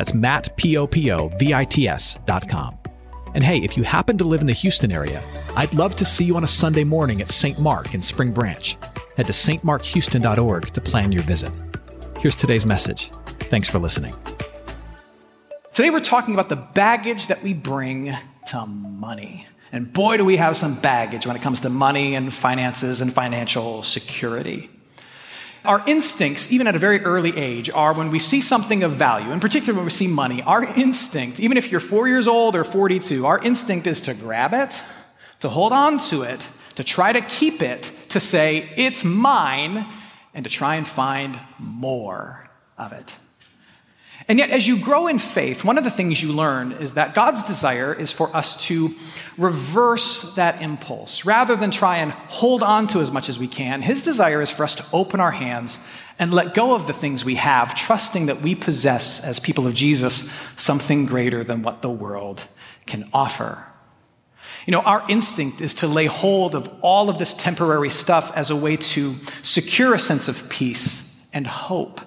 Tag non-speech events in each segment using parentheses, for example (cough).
That's Matt, P-O-P-O-V-I-T-S dot com. And hey, if you happen to live in the Houston area, I'd love to see you on a Sunday morning at St. Mark in Spring Branch. Head to stmarkhouston.org to plan your visit. Here's today's message. Thanks for listening. Today we're talking about the baggage that we bring to money. And boy, do we have some baggage when it comes to money and finances and financial security. Our instincts, even at a very early age, are when we see something of value, in particular when we see money, our instinct, even if you're four years old or 42, our instinct is to grab it, to hold on to it, to try to keep it, to say, it's mine, and to try and find more of it. And yet, as you grow in faith, one of the things you learn is that God's desire is for us to reverse that impulse. Rather than try and hold on to as much as we can, His desire is for us to open our hands and let go of the things we have, trusting that we possess, as people of Jesus, something greater than what the world can offer. You know, our instinct is to lay hold of all of this temporary stuff as a way to secure a sense of peace and hope.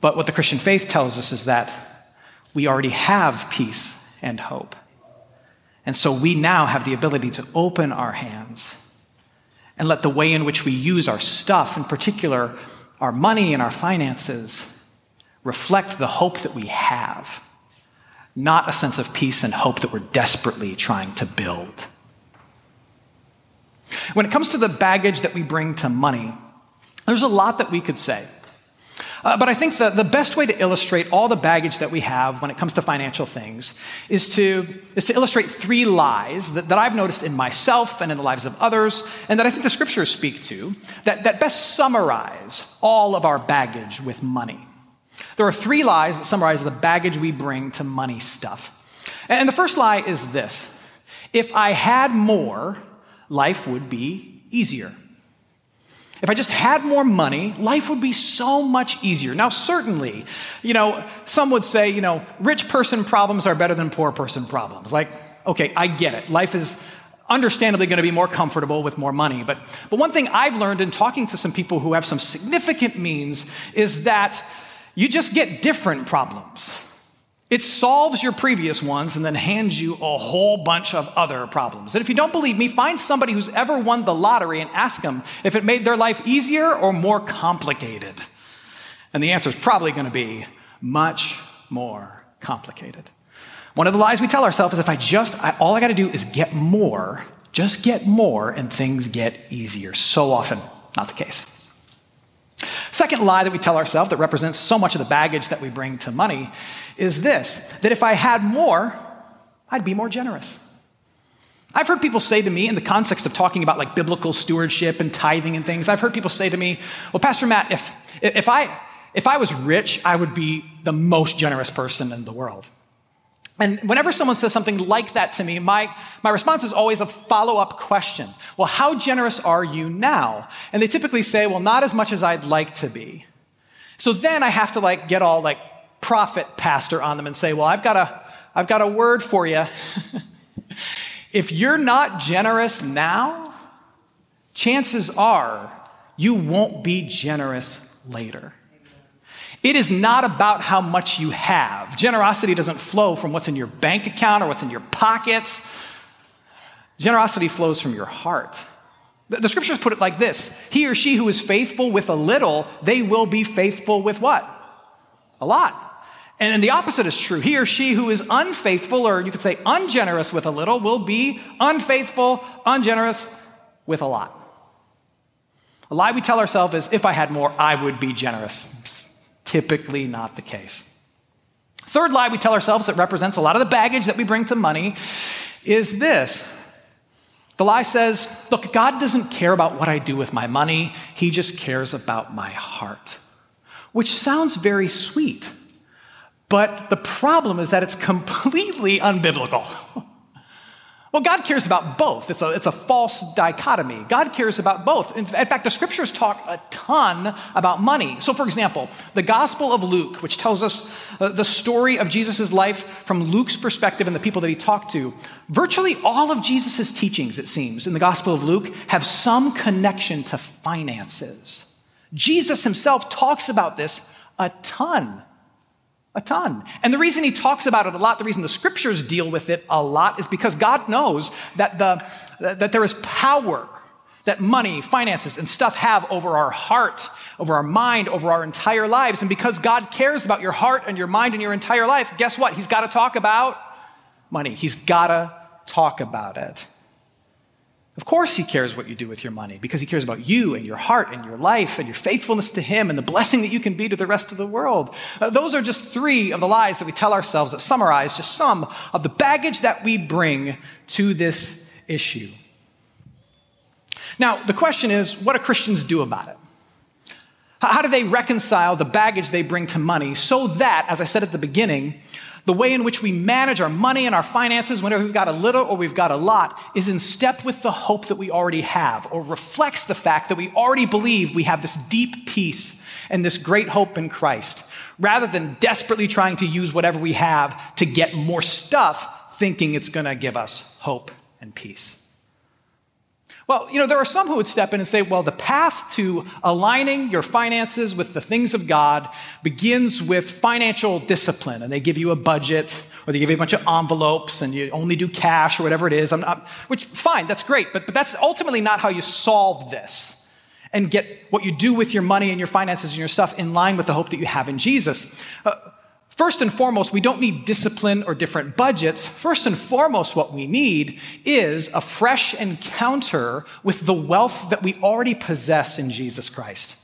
But what the Christian faith tells us is that we already have peace and hope. And so we now have the ability to open our hands and let the way in which we use our stuff, in particular our money and our finances, reflect the hope that we have, not a sense of peace and hope that we're desperately trying to build. When it comes to the baggage that we bring to money, there's a lot that we could say. Uh, but I think the, the best way to illustrate all the baggage that we have when it comes to financial things is to, is to illustrate three lies that, that I've noticed in myself and in the lives of others, and that I think the scriptures speak to, that, that best summarize all of our baggage with money. There are three lies that summarize the baggage we bring to money stuff. And the first lie is this if I had more, life would be easier. If I just had more money, life would be so much easier. Now, certainly, you know, some would say, you know, rich person problems are better than poor person problems. Like, okay, I get it. Life is understandably going to be more comfortable with more money. But, but one thing I've learned in talking to some people who have some significant means is that you just get different problems. It solves your previous ones and then hands you a whole bunch of other problems. And if you don't believe me, find somebody who's ever won the lottery and ask them if it made their life easier or more complicated. And the answer is probably going to be much more complicated. One of the lies we tell ourselves is if I just, I, all I got to do is get more, just get more, and things get easier. So often, not the case. Second lie that we tell ourselves that represents so much of the baggage that we bring to money is this that if I had more, I'd be more generous. I've heard people say to me in the context of talking about like biblical stewardship and tithing and things, I've heard people say to me, well, Pastor Matt, if, if, I, if I was rich, I would be the most generous person in the world. And whenever someone says something like that to me, my, my response is always a follow up question. Well, how generous are you now? And they typically say, well, not as much as I'd like to be. So then I have to like get all like prophet pastor on them and say, well, I've got a, I've got a word for you. (laughs) if you're not generous now, chances are you won't be generous later. It is not about how much you have. Generosity doesn't flow from what's in your bank account or what's in your pockets. Generosity flows from your heart. The, scriptures put it like this He or she who is faithful with a little, they will be faithful with what? A lot. And the opposite is true. He or she who is unfaithful, or you could say ungenerous with a little, will be unfaithful, ungenerous with a lot. A lie we tell ourselves is if I had more, I would be generous. Typically not the case. Third lie we tell ourselves that represents a lot of the baggage that we bring to money is this. The lie says, look, God doesn't care about what I do with my money, He just cares about my heart. Which sounds very sweet, But the problem is that it's (laughs) completely unbiblical. Well, God cares about both. It's a, it's a false dichotomy. God cares about both. In, fact, the scriptures talk a ton about money. So, for example, the Gospel of Luke, which tells us uh, the story of Jesus' life from Luke's perspective and the people that he talked to, virtually all of Jesus' teachings, it seems, in the Gospel of Luke have some connection to finances. Jesus himself talks about this a ton. A ton. And the reason he talks about it a lot, the reason the scriptures deal with it a lot, is because God knows that, the, that there is power that money, finances, and stuff have over our heart, over our mind, over our entire lives. And because God cares about your heart and your mind and your entire life, guess what? He's got to talk about money. He's got to talk about it. Of course, He cares what you do with your money because He cares about you and your heart and your life and your faithfulness to Him and the blessing that you can be to the rest of the world. Uh, those are just three of the lies that we tell ourselves that summarize just some of the baggage that we bring to this issue. Now, the question is what do Christians do about it? How do they reconcile the baggage they bring to money so that, as I said at the beginning, the way in which we manage our money and our finances, whenever we've got a little or we've got a lot, is in step with the hope that we already have, or reflects the fact that we already believe we have this deep peace and this great hope in Christ, rather than desperately trying to use whatever we have to get more stuff, thinking it's going to give us hope and peace. Well, you know, there are some who would step in and say, well, the path to aligning your finances with the things of God begins with financial discipline. And they give you a budget or they give you a bunch of envelopes and you only do cash or whatever it is. Not, which, fine, that's great. But, but that's ultimately not how you solve this and get what you do with your money and your finances and your stuff in line with the hope that you have in Jesus. Uh, First and foremost, we don't need discipline or different budgets. First and foremost, what we need is a fresh encounter with the wealth that we already possess in Jesus Christ.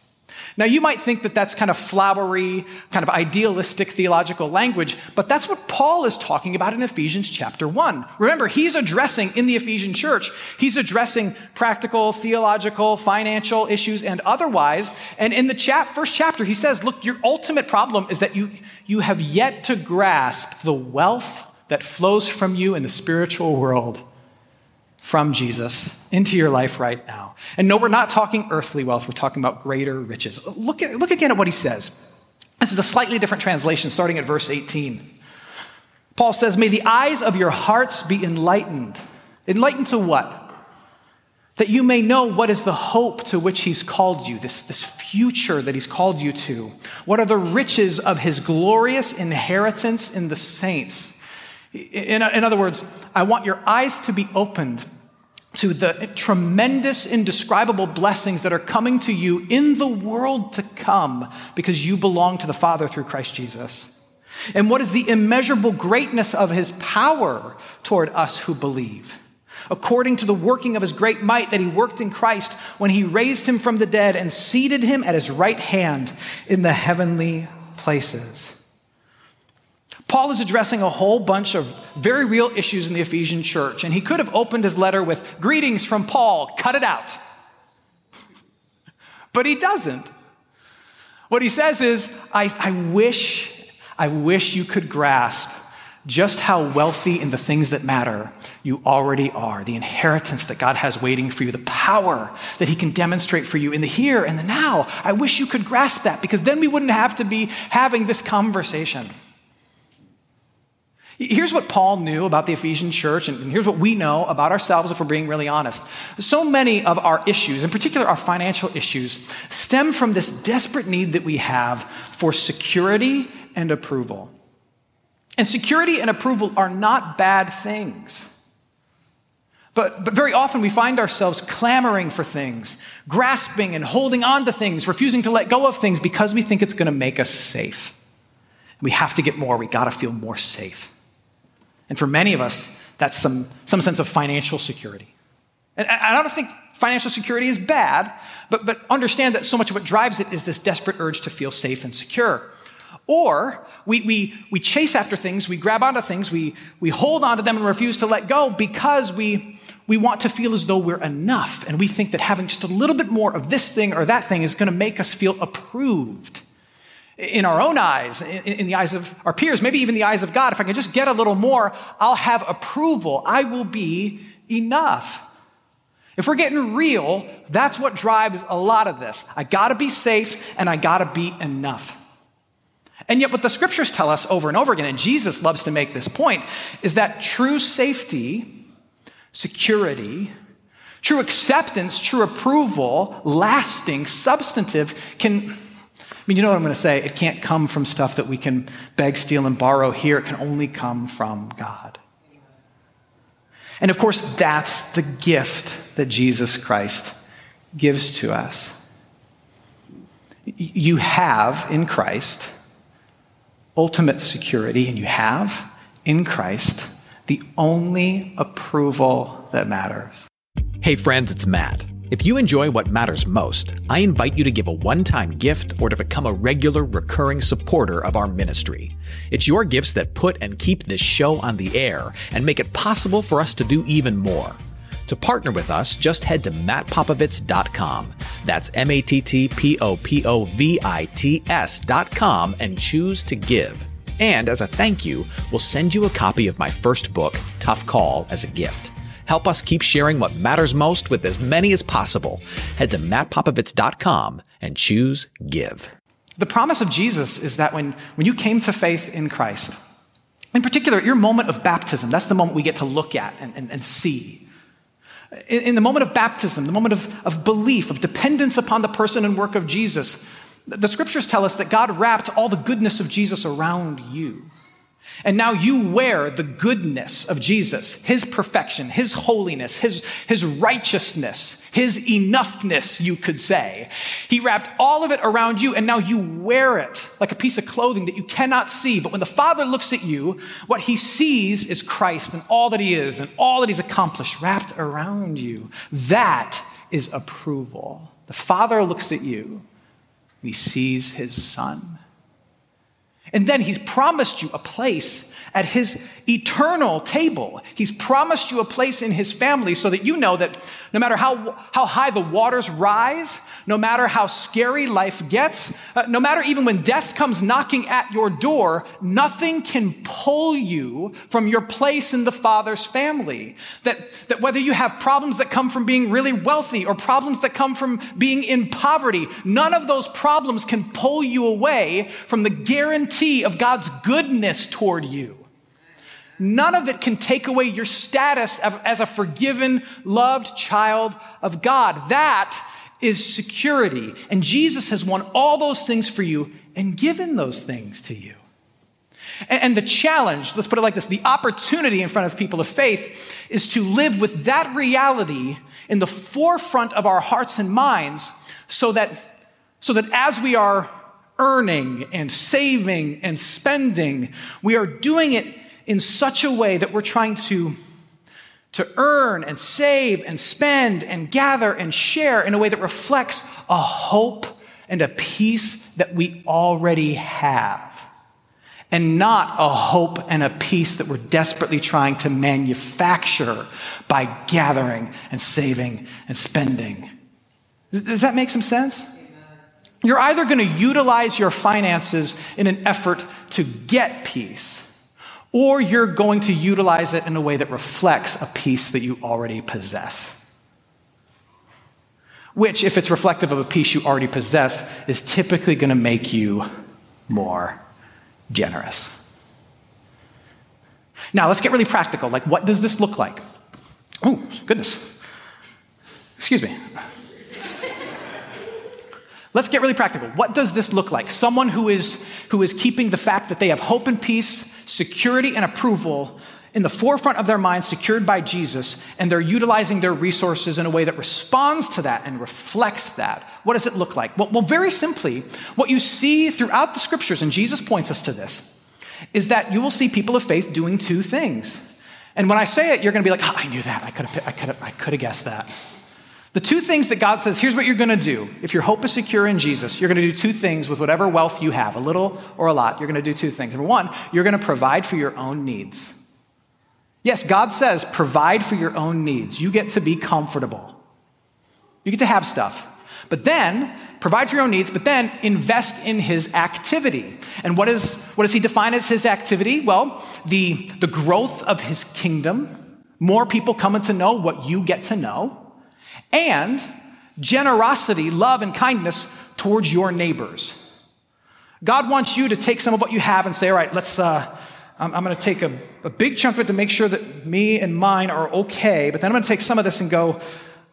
Now, you might think that that's kind of flowery, kind of idealistic theological language, but that's what Paul is talking about in Ephesians chapter 1. Remember, he's addressing in the Ephesian church, he's addressing practical, theological, financial issues and otherwise. And in the chap- first chapter, he says, Look, your ultimate problem is that you, you have yet to grasp the wealth that flows from you in the spiritual world from Jesus into your life right now. And no, we're not talking earthly wealth, we're talking about greater riches. Look, at, look again at what he says. This is a slightly different translation, starting at verse 18. Paul says, May the eyes of your hearts be enlightened. Enlightened to what? That you may know what is the hope to which he's called you, this, this future that he's called you to. What are the riches of his glorious inheritance in the saints? In, in other words, I want your eyes to be opened to the tremendous, indescribable blessings that are coming to you in the world to come because you belong to the Father through Christ Jesus. And what is the immeasurable greatness of his power toward us who believe? according to the working of his great might that he worked in Christ when he raised him from the dead and seated him at his right hand in the heavenly places. Paul is addressing a whole bunch of very real issues in the Ephesian church, and he could have opened his letter with greetings from Paul, cut it out. (laughs) But he doesn't. What he says is, I, I wish, I wish you could grasp just how wealthy in the things that matter you already are, the inheritance that God has waiting for you, the power that He can demonstrate for you in the here and the now. I wish you could grasp that because then we wouldn't have to be having this conversation. Here's what Paul knew about the Ephesian church, and here's what we know about ourselves if we're being really honest. So many of our issues, in particular our financial issues, stem from this desperate need that we have for security and approval. And security and approval are not bad things. But, but very often we find ourselves clamoring for things, grasping and holding on to things, refusing to let go of things because we think it's going to make us safe. We have to get more, we got to feel more safe. And for many of us, that's some, some sense of financial security. And I don't think financial security is bad, but, but understand that so much of what drives it is this desperate urge to feel safe and secure. Or we, we, we chase after things, we grab onto things, we, we hold onto them and refuse to let go because we, we want to feel as though we're enough. And we think that having just a little bit more of this thing or that thing is going to make us feel approved. In our own eyes, in, the eyes of our peers, maybe even the eyes of God. If I can just get a little more, I'll have approval. I will be enough. If we're getting real, that's what drives a lot of this. I gotta be safe and I gotta be enough. And yet, what the scriptures tell us over and over again, and Jesus loves to make this point, is that true safety, security, true acceptance, true approval, lasting, substantive can. I mean, you know what I'm going to say? It can't come from stuff that we can beg, steal, and borrow here. It can only come from God. And of course, that's the gift that Jesus Christ gives to us. You have in Christ ultimate security, and you have in Christ the only approval that matters. Hey, friends, it's Matt. If you enjoy what matters most, I invite you to give a one time gift or to become a regular, recurring supporter of our ministry. It's your gifts that put and keep this show on the air and make it possible for us to do even more. To partner with us, just head to mattpopovits.com. That's M A T T P O P O V I T S.com and choose to give. And as a thank you, we'll send you a copy of my first book, Tough Call, as a gift. Help us keep sharing what matters most with as many as possible. Head to mattpopovits.com and choose Give. The promise of Jesus is that when, when you came to faith in Christ, in particular, your moment of baptism, that's the moment we get to look at and, and, and see. In, in, the moment of baptism, the moment of, of belief, of dependence upon the person and work of Jesus, the scriptures tell us that God wrapped all the goodness of Jesus around you. And now you wear the goodness of Jesus, his perfection, his holiness, his, his righteousness, his enoughness, you could say. He wrapped all of it around you, and now you wear it like a piece of clothing that you cannot see. But when the Father looks at you, what he sees is Christ and all that he is and all that he's accomplished wrapped around you. That is approval. The Father looks at you and he sees his Son. And then he's promised you a place at his eternal table. He's promised you a place in his family so that you know that no matter how, how high the waters rise, no matter how scary life gets, uh, no matter even when death comes knocking at your door, nothing can pull you from your place in the Father's family. That, that whether you have problems that come from being really wealthy or problems that come from being in poverty, none of those problems can pull you away from the guarantee of God's goodness toward you. None of it can take away your status as a forgiven, loved child of God. That is security. And Jesus has won all those things for you and given those things to you. And, the challenge, let's put it like this the opportunity in front of people of faith is to live with that reality in the forefront of our hearts and minds so that, so that as we are earning and saving and spending, we are doing it in such a way that we're trying to to earn and save and spend and gather and share in a way that reflects a hope and a peace that we already have. And not a hope and a peace that we're desperately trying to manufacture by gathering and saving and spending. Does that make some sense? You're either going to utilize your finances in an effort to get peace or you're going to utilize it in a way that reflects a peace that you already possess. Which, if it's reflective of a peace you already possess, is typically going to make you more generous. Now, let's get really practical. Like, what does this look like? Oh, goodness. Excuse me. Let's get really practical. What does this look like? Someone who is, who is keeping the fact that they have hope and peace security and approval in the forefront of their minds, secured by Jesus, and they're utilizing their resources in a way that responds to that and reflects that. What does it look like? Well, well, very simply, what you see throughout the scriptures, and Jesus points us to this, is that you will see people of faith doing two things. And when I say it, you're going to be like, oh, I knew that. I could have, I could have, I could have guessed that. The two things that God says, here's what you're going to do. If your hope is secure in Jesus, you're going to do two things with whatever wealth you have, a little or a lot. You're going to do two things. Number one, you're going to provide for your own needs. Yes, God says provide for your own needs. You get to be comfortable, you get to have stuff. But then, provide for your own needs, but then invest in his activity. And what, is, what does he define as his activity? Well, the, the growth of his kingdom, more people coming to know what you get to know, and generosity, love, and kindness towards your neighbors. God wants you to take some of what you have and say, all right, let's, uh, I'm, I'm going to take a, a big chunk of it to make sure that me and mine are okay, but then I'm going to take some of this and go,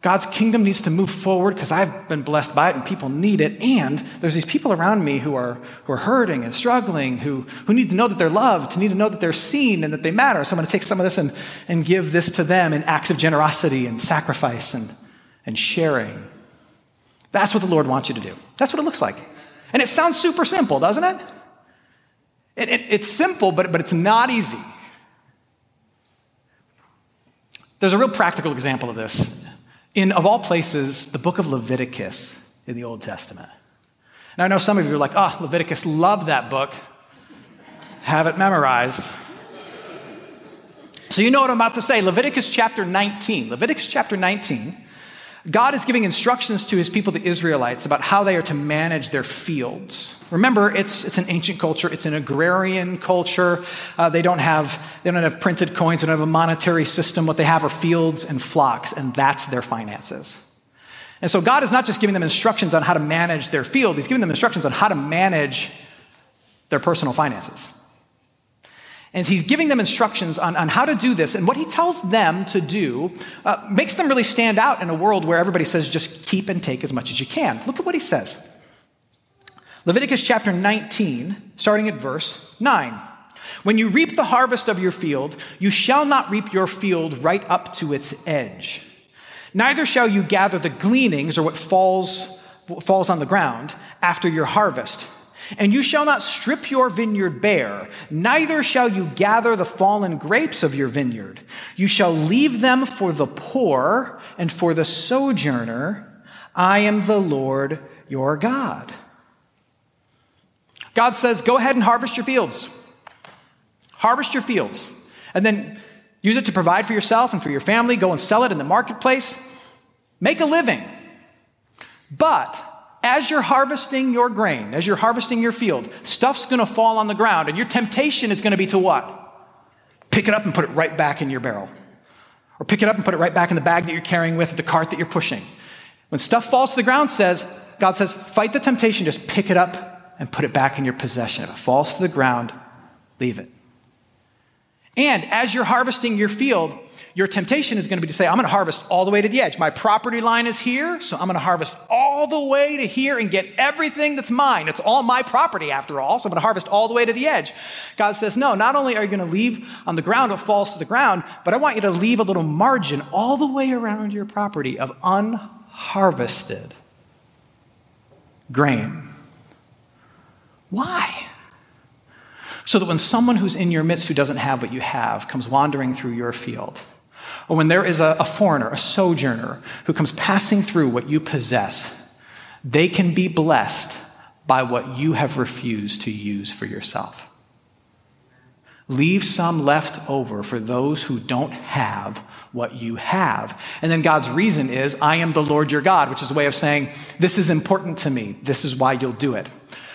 God's kingdom needs to move forward because I've been blessed by it and people need it. And there's these people around me who are, who are hurting and struggling, who, who need to know that they're loved, to need to know that they're seen and that they matter. So I'm going to take some of this and, and give this to them in acts of generosity and sacrifice and, and sharing. That's what the Lord wants you to do. That's what it looks like. And it sounds super simple, doesn't it? it, it it's simple, but, but it's not easy. There's a real practical example of this in, of all places, the book of Leviticus in the Old Testament. Now, I know some of you are like, oh, Leviticus, love that book. Have it memorized. So, you know what I'm about to say. Leviticus chapter 19. Leviticus chapter 19 God is giving instructions to his people, the Israelites, about how they are to manage their fields. Remember, it's, it's an ancient culture, it's an agrarian culture. Uh, they, don't have, they don't have printed coins, they don't have a monetary system. What they have are fields and flocks, and that's their finances. And so God is not just giving them instructions on how to manage their field, He's giving them instructions on how to manage their personal finances. And he's giving them instructions on, on how to do this. And what he tells them to do uh, makes them really stand out in a world where everybody says, just keep and take as much as you can. Look at what he says Leviticus chapter 19, starting at verse 9. When you reap the harvest of your field, you shall not reap your field right up to its edge. Neither shall you gather the gleanings or what falls, what falls on the ground after your harvest. And you shall not strip your vineyard bare, neither shall you gather the fallen grapes of your vineyard. You shall leave them for the poor and for the sojourner. I am the Lord your God. God says, Go ahead and harvest your fields. Harvest your fields. And then use it to provide for yourself and for your family. Go and sell it in the marketplace. Make a living. But as you're harvesting your grain, as you're harvesting your field, stuff's gonna fall on the ground, and your temptation is gonna be to what? Pick it up and put it right back in your barrel. Or pick it up and put it right back in the bag that you're carrying with, the cart that you're pushing. When stuff falls to the ground, says, God says, fight the temptation, just pick it up and put it back in your possession. If it falls to the ground, leave it. And as you're harvesting your field, your temptation is going to be to say, I'm going to harvest all the way to the edge. My property line is here, so I'm going to harvest all the way to here and get everything that's mine. It's all my property after all, so I'm going to harvest all the way to the edge. God says, No, not only are you going to leave on the ground what falls to the ground, but I want you to leave a little margin all the way around your property of unharvested grain. Why? So that when someone who's in your midst who doesn't have what you have comes wandering through your field, or when there is a, a foreigner, a sojourner, who comes passing through what you possess, they can be blessed by what you have refused to use for yourself. Leave some left over for those who don't have what you have. And then God's reason is, I am the Lord your God, which is a way of saying, This is important to me. This is why you'll do it.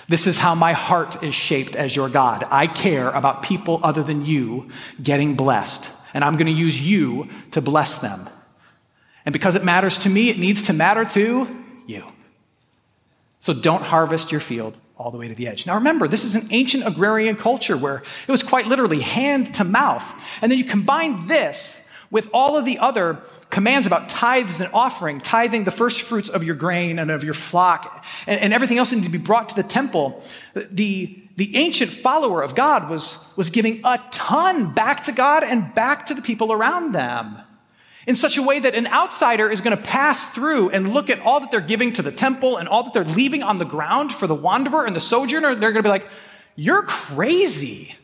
This is how my heart is shaped as your God. I care about people other than you getting blessed and I'm going to use you to bless them. And because it matters to me, it needs to matter to you. So don't harvest your field all the way to the edge. Now remember, this is an ancient agrarian culture where it was quite literally hand to mouth. And then you combine this with all of the other commands about tithes and offering, tithing the first fruits of your grain and of your flock, and, and everything else that needs to be brought to the temple. The, the ancient follower of God was, was giving a ton back to God and back to the people around them in such a way that an outsider is going to pass through and look at all that they're giving to the temple and all that they're leaving on the ground for the wanderer and the sojourner. They're going to be like, You're crazy.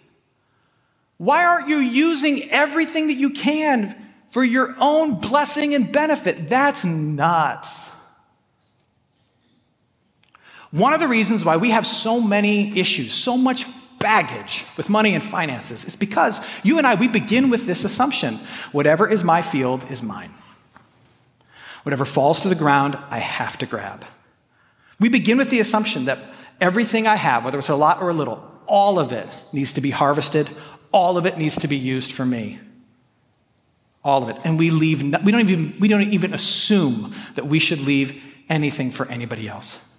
Why aren't you using everything that you can for your own blessing and benefit? That's nuts. One of the reasons why we have so many issues, so much baggage with money and finances is because you and I, we begin with this assumption whatever is my field is mine. Whatever falls to the ground, I have to grab. We begin with the assumption that everything I have, whether it's a lot or a little, all of it needs to be harvested, all of it needs to be used for me. All of it. And we leave, we don't even, we don't even assume that we should leave anything for anybody else.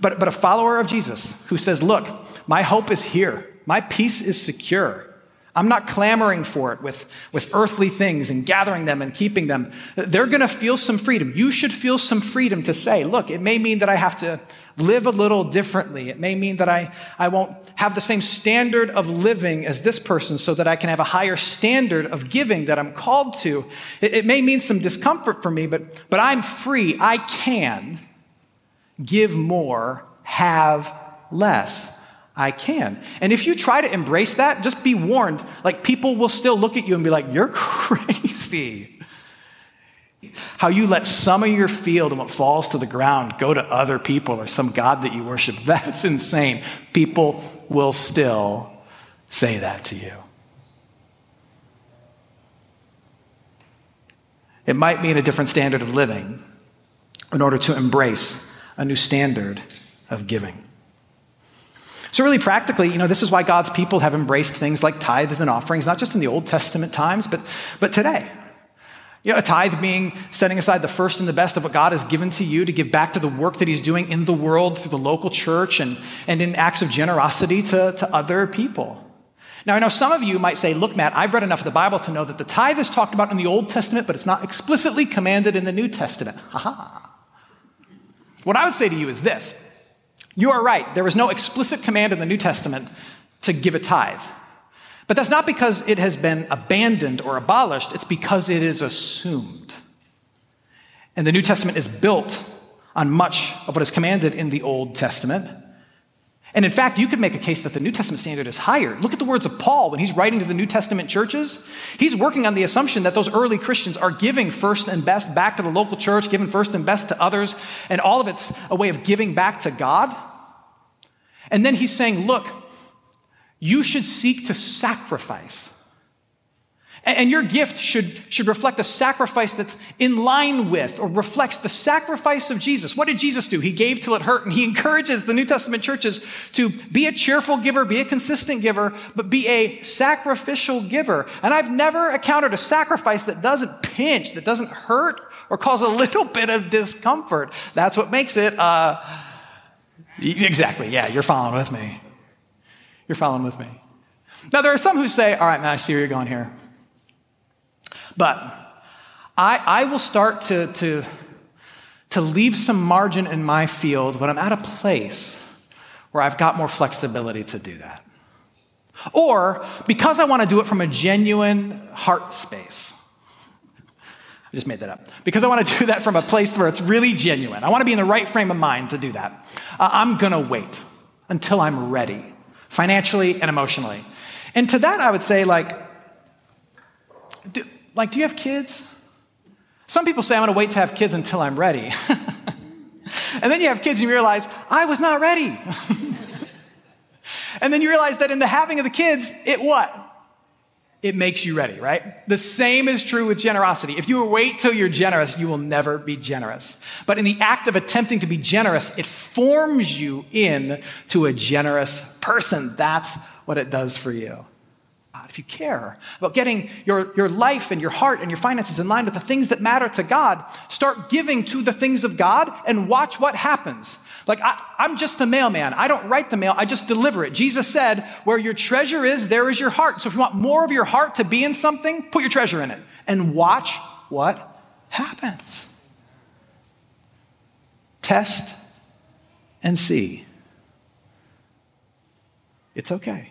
But, but a follower of Jesus who says, Look, my hope is here, my peace is secure. I'm not clamoring for it with, with earthly things and gathering them and keeping them. They're going to feel some freedom. You should feel some freedom to say, look, it may mean that I have to live a little differently. It may mean that I, I won't have the same standard of living as this person so that I can have a higher standard of giving that I'm called to. It, it may mean some discomfort for me, but, but I'm free. I can give more, have less. I can. And if you try to embrace that, just be warned, like people will still look at you and be like, you're (laughs) crazy. How you let some of your field and what falls to the ground go to other people or some God that you worship, (laughs) that's insane. People will still say that to you. It might mean a different standard of living in order to embrace a new standard of giving. So, really practically, you know, this is why God's people have embraced things like tithes and offerings, not just in the Old Testament times, but, but today. You know, a tithe being setting aside the first and the best of what God has given to you to give back to the work that He's doing in the world through the local church and, and in acts of generosity to, to other people. Now, I know some of you might say, look, Matt, I've read enough of the Bible to know that the tithe is talked about in the Old Testament, but it's not explicitly commanded in the New Testament. Ha ha. What I would say to you is this you are right. There is no explicit command in the New Testament to give a tithe. But that's not because it has been abandoned or abolished, it's because it is assumed. And the New Testament is built on much of what is commanded in the Old Testament. And in fact, you could make a case that the New Testament standard is higher. Look at the words of Paul when he's writing to the New Testament churches. He's working on the assumption that those early Christians are giving first and best back to the local church, giving first and best to others, and all of it's a way of giving back to God. And then he's saying, look, you should seek to sacrifice. And your gift should, should reflect a sacrifice that's in line with or reflects the sacrifice of Jesus. What did Jesus do? He gave till it hurt, and he (laughs) encourages the New Testament churches to be a cheerful giver, be a consistent giver, but be a sacrificial giver. And I've never encountered a sacrifice that doesn't pinch, that doesn't hurt, or cause a little bit of discomfort. That's what makes it. Uh, exactly, yeah, you're following with me. You're following with me. Now, there are some who say, all right, man, I see where you're going here. But I, I will start to, to, to leave some margin in my field when I'm at a place where I've got more flexibility to do that. Or because I want to do it from a genuine heart space. I just made that up. Because I want to do that from a place where it's really genuine. I want to be in the right frame of mind to do that. Uh, I'm going to wait until I'm ready, financially and emotionally. And to that, I would say, like, do, like, do you have kids? Some people say, I'm going to wait to have kids until I'm ready. (laughs) and then you have kids and you realize, I was not ready. (laughs) and then you realize that in the having of the kids, it what? It makes you ready, right? The same is true with generosity. If you wait till you're generous, you will never be generous. But in the act of attempting to be generous, it forms you in to a generous person. That's what it does for you if you care about getting your, your life and your heart and your finances in line with the things that matter to God, start giving to the things of God and watch what happens. Like, I, am just the mailman. I don't write the mail, I just deliver it. Jesus said, Where your treasure is, there is your heart. So if you want more of your heart to be in something, put your treasure in it and watch what happens. Test and see. It's okay.